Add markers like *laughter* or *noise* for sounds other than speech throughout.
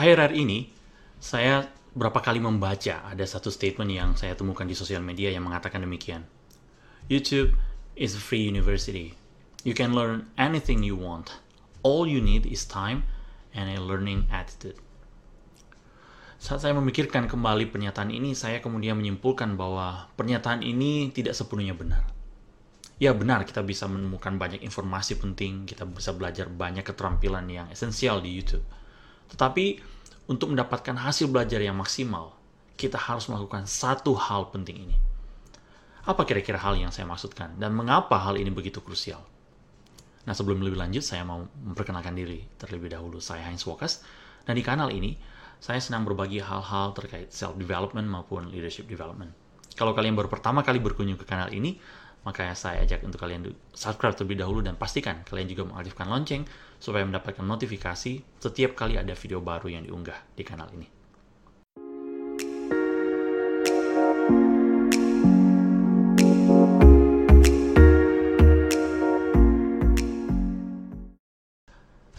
Akhir-akhir ini, saya berapa kali membaca ada satu statement yang saya temukan di sosial media yang mengatakan demikian. YouTube is a free university. You can learn anything you want. All you need is time and a learning attitude. Saat saya memikirkan kembali pernyataan ini, saya kemudian menyimpulkan bahwa pernyataan ini tidak sepenuhnya benar. Ya benar, kita bisa menemukan banyak informasi penting, kita bisa belajar banyak keterampilan yang esensial di YouTube. Tetapi untuk mendapatkan hasil belajar yang maksimal, kita harus melakukan satu hal penting ini. Apa kira-kira hal yang saya maksudkan dan mengapa hal ini begitu krusial? Nah, sebelum lebih lanjut, saya mau memperkenalkan diri terlebih dahulu. Saya Heinz Wokas, dan di kanal ini, saya senang berbagi hal-hal terkait self-development maupun leadership development. Kalau kalian baru pertama kali berkunjung ke kanal ini, maka saya ajak untuk kalian subscribe terlebih dahulu dan pastikan kalian juga mengaktifkan lonceng supaya mendapatkan notifikasi setiap kali ada video baru yang diunggah di kanal ini.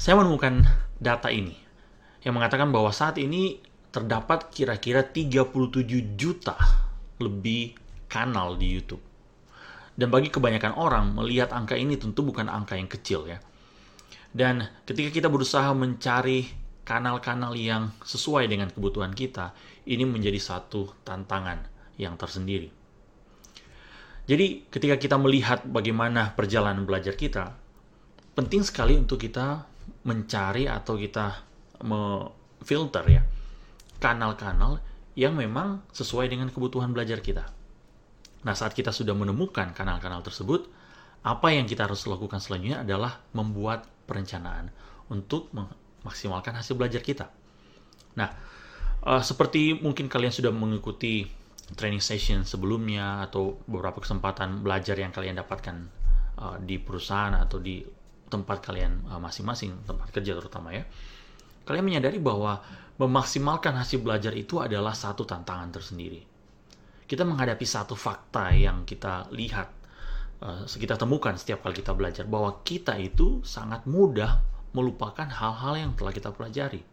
Saya menemukan data ini yang mengatakan bahwa saat ini terdapat kira-kira 37 juta lebih kanal di YouTube. Dan bagi kebanyakan orang, melihat angka ini tentu bukan angka yang kecil ya. Dan ketika kita berusaha mencari kanal-kanal yang sesuai dengan kebutuhan kita, ini menjadi satu tantangan yang tersendiri. Jadi ketika kita melihat bagaimana perjalanan belajar kita, penting sekali untuk kita mencari atau kita filter ya kanal-kanal yang memang sesuai dengan kebutuhan belajar kita. Nah, saat kita sudah menemukan kanal-kanal tersebut, apa yang kita harus lakukan selanjutnya adalah membuat perencanaan untuk memaksimalkan hasil belajar kita. Nah, uh, seperti mungkin kalian sudah mengikuti training session sebelumnya atau beberapa kesempatan belajar yang kalian dapatkan uh, di perusahaan atau di tempat kalian eh, masing-masing, uh, tempat kerja terutama ya kalian menyadari bahwa memaksimalkan hasil belajar itu adalah satu tantangan tersendiri. Kita menghadapi satu fakta yang kita lihat, uh, kita temukan setiap kali kita belajar, bahwa kita itu sangat mudah melupakan hal-hal yang telah kita pelajari.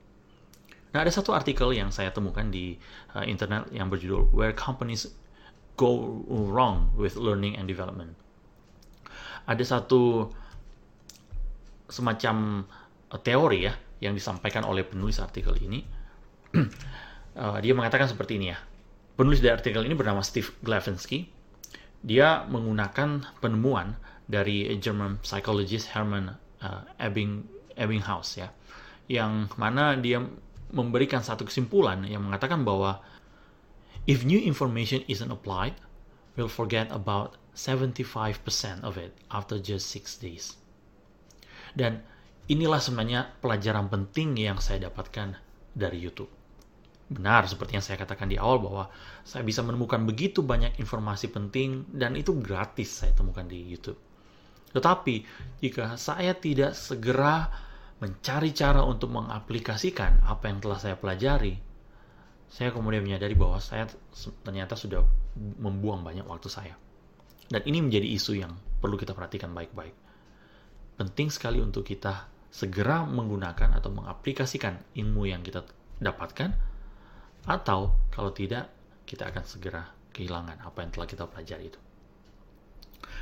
Nah, ada satu artikel yang saya temukan di uh, internet yang berjudul Where Companies Go Wrong with Learning and Development. Ada satu semacam uh, teori ya yang disampaikan oleh penulis artikel ini. *clears throat* dia mengatakan seperti ini ya. Penulis dari artikel ini bernama Steve Glavensky. Dia menggunakan penemuan dari German psychologist Hermann uh, Ebbing, Ebbinghaus ya. Yang mana dia memberikan satu kesimpulan yang mengatakan bahwa if new information isn't applied, we'll forget about 75% of it after just 6 days. Dan inilah sebenarnya pelajaran penting yang saya dapatkan dari YouTube. Benar, seperti yang saya katakan di awal bahwa saya bisa menemukan begitu banyak informasi penting dan itu gratis saya temukan di YouTube. Tetapi jika saya tidak segera mencari cara untuk mengaplikasikan apa yang telah saya pelajari, saya kemudian menyadari bahwa saya ternyata sudah membuang banyak waktu saya. Dan ini menjadi isu yang perlu kita perhatikan baik-baik. Penting sekali untuk kita segera menggunakan atau mengaplikasikan ilmu yang kita dapatkan atau kalau tidak kita akan segera kehilangan apa yang telah kita pelajari itu.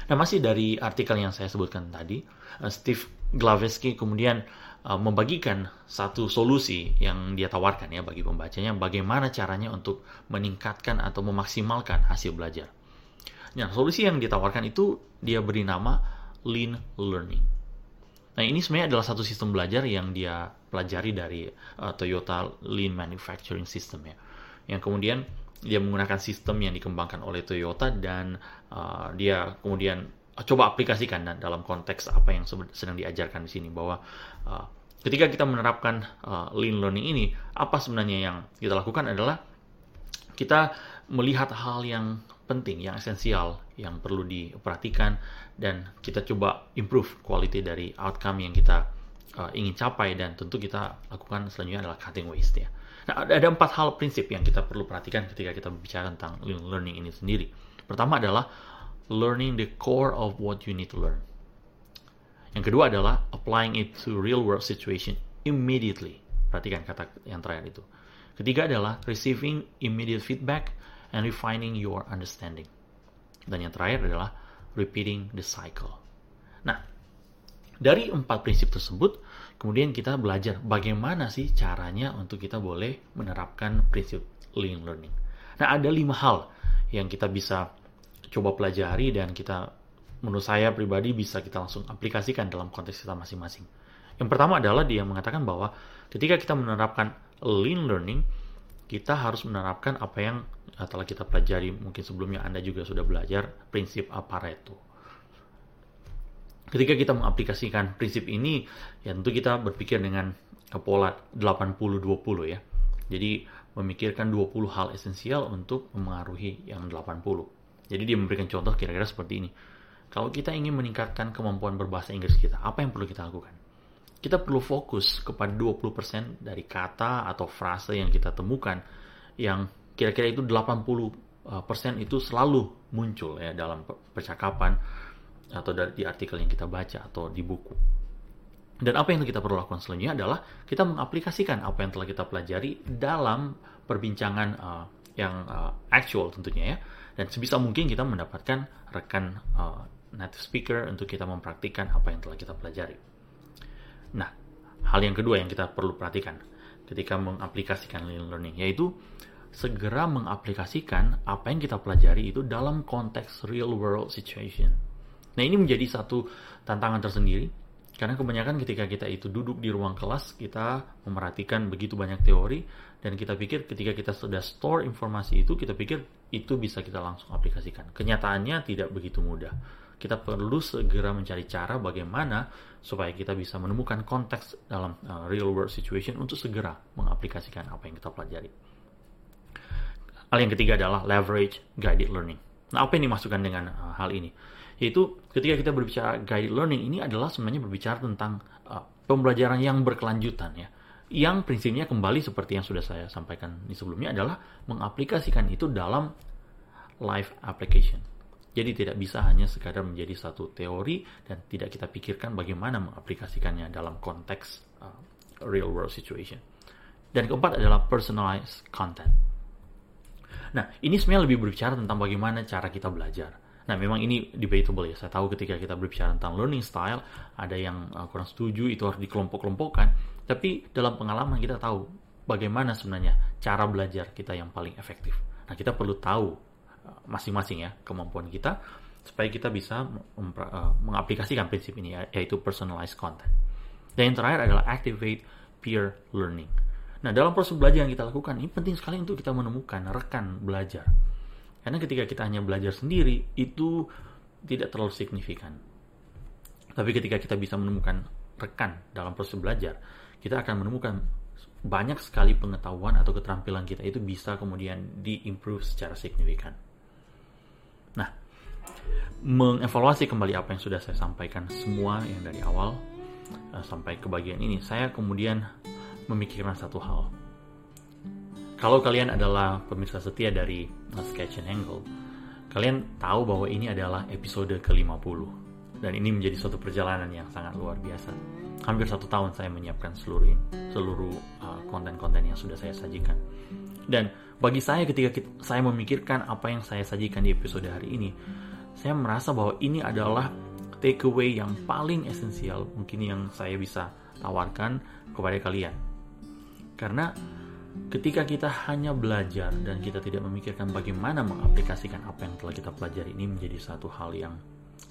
Nah masih dari artikel yang saya sebutkan tadi, eh, Steve Glavesky kemudian uh, membagikan satu solusi yang dia tawarkan ya bagi pembacanya bagaimana caranya untuk meningkatkan atau memaksimalkan hasil belajar. Nah solusi yang ditawarkan itu dia beri nama Lean Learning. Nah ini sebenarnya adalah satu sistem belajar yang dia pelajari dari uh, Toyota Lean Manufacturing System ya, yang kemudian dia menggunakan sistem yang dikembangkan oleh Toyota dan uh, dia kemudian coba aplikasikan dalam konteks apa yang sedang diajarkan di sini bahwa uh, ketika kita menerapkan uh, lean learning ini apa sebenarnya yang kita lakukan adalah kita melihat hal yang penting, yang esensial, yang perlu diperhatikan dan kita coba improve quality dari outcome yang kita uh, ingin capai dan tentu kita lakukan selanjutnya adalah cutting waste ya. Nah, ada, ada empat hal prinsip yang kita perlu perhatikan ketika kita bicara tentang learning ini sendiri. Pertama adalah learning the core of what you need to learn. Yang kedua adalah applying it to real world situation immediately. Perhatikan kata yang terakhir itu. Ketiga adalah receiving immediate feedback and refining your understanding. Dan yang terakhir adalah repeating the cycle. Nah, dari empat prinsip tersebut, kemudian kita belajar bagaimana sih caranya untuk kita boleh menerapkan prinsip lean learning. Nah, ada lima hal yang kita bisa coba pelajari dan kita menurut saya pribadi bisa kita langsung aplikasikan dalam konteks kita masing-masing. Yang pertama adalah dia mengatakan bahwa ketika kita menerapkan lean learning, kita harus menerapkan apa yang telah kita pelajari. Mungkin sebelumnya Anda juga sudah belajar prinsip Pareto. Ketika kita mengaplikasikan prinsip ini, ya tentu kita berpikir dengan pola 80-20 ya. Jadi memikirkan 20 hal esensial untuk memengaruhi yang 80. Jadi dia memberikan contoh kira-kira seperti ini. Kalau kita ingin meningkatkan kemampuan berbahasa Inggris kita, apa yang perlu kita lakukan? kita perlu fokus kepada 20% dari kata atau frase yang kita temukan yang kira-kira itu 80% itu selalu muncul ya dalam percakapan atau di artikel yang kita baca atau di buku. Dan apa yang kita perlu lakukan selanjutnya adalah kita mengaplikasikan apa yang telah kita pelajari dalam perbincangan uh, yang uh, actual tentunya ya. Dan sebisa mungkin kita mendapatkan rekan uh, native speaker untuk kita mempraktikkan apa yang telah kita pelajari. Nah, hal yang kedua yang kita perlu perhatikan ketika mengaplikasikan learning yaitu segera mengaplikasikan apa yang kita pelajari itu dalam konteks real world situation. Nah, ini menjadi satu tantangan tersendiri karena kebanyakan ketika kita itu duduk di ruang kelas, kita memerhatikan begitu banyak teori dan kita pikir ketika kita sudah store informasi itu, kita pikir itu bisa kita langsung aplikasikan. Kenyataannya tidak begitu mudah kita perlu segera mencari cara bagaimana supaya kita bisa menemukan konteks dalam uh, real world situation untuk segera mengaplikasikan apa yang kita pelajari. Hal yang ketiga adalah leverage guided learning. Nah, apa yang dimasukkan dengan uh, hal ini? Yaitu ketika kita berbicara guided learning ini adalah sebenarnya berbicara tentang uh, pembelajaran yang berkelanjutan ya. Yang prinsipnya kembali seperti yang sudah saya sampaikan di sebelumnya adalah mengaplikasikan itu dalam live application jadi tidak bisa hanya sekadar menjadi satu teori dan tidak kita pikirkan bagaimana mengaplikasikannya dalam konteks uh, real world situation. Dan keempat adalah personalized content. Nah, ini sebenarnya lebih berbicara tentang bagaimana cara kita belajar. Nah, memang ini debatable ya. Saya tahu ketika kita berbicara tentang learning style, ada yang uh, kurang setuju, itu harus dikelompok-kelompokkan. Tapi dalam pengalaman kita tahu bagaimana sebenarnya cara belajar kita yang paling efektif. Nah, kita perlu tahu masing-masing ya kemampuan kita supaya kita bisa uh, mengaplikasikan prinsip ini ya, yaitu personalized content. Dan yang terakhir adalah activate peer learning. Nah, dalam proses belajar yang kita lakukan ini penting sekali untuk kita menemukan rekan belajar. Karena ketika kita hanya belajar sendiri itu tidak terlalu signifikan. Tapi ketika kita bisa menemukan rekan dalam proses belajar, kita akan menemukan banyak sekali pengetahuan atau keterampilan kita itu bisa kemudian diimprove secara signifikan. Nah, mengevaluasi kembali apa yang sudah saya sampaikan semua yang dari awal uh, sampai ke bagian ini, saya kemudian memikirkan satu hal. Kalau kalian adalah pemirsa setia dari Sketch and Angle, kalian tahu bahwa ini adalah episode ke-50 dan ini menjadi suatu perjalanan yang sangat luar biasa. Hampir satu tahun saya menyiapkan seluruh seluruh uh, konten-konten yang sudah saya sajikan. Dan bagi saya ketika kita, saya memikirkan apa yang saya sajikan di episode hari ini, saya merasa bahwa ini adalah takeaway yang paling esensial mungkin yang saya bisa tawarkan kepada kalian. Karena ketika kita hanya belajar dan kita tidak memikirkan bagaimana mengaplikasikan apa yang telah kita pelajari ini menjadi satu hal yang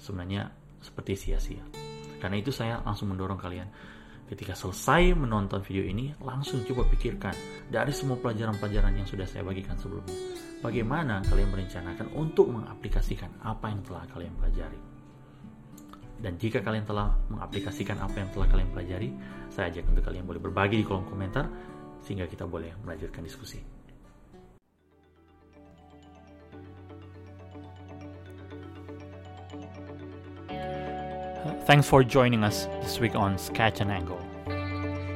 sebenarnya seperti sia-sia. Karena itu saya langsung mendorong kalian Ketika selesai menonton video ini, langsung coba pikirkan dari semua pelajaran-pelajaran yang sudah saya bagikan sebelumnya. Bagaimana kalian merencanakan untuk mengaplikasikan apa yang telah kalian pelajari. Dan jika kalian telah mengaplikasikan apa yang telah kalian pelajari, saya ajak untuk kalian boleh berbagi di kolom komentar sehingga kita boleh melanjutkan diskusi. Thanks for joining us this week on Sketch and Angle.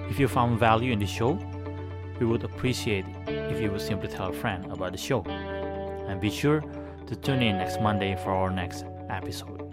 If you found value in the show, we would appreciate if you would simply tell a friend about the show. And be sure to tune in next Monday for our next episode.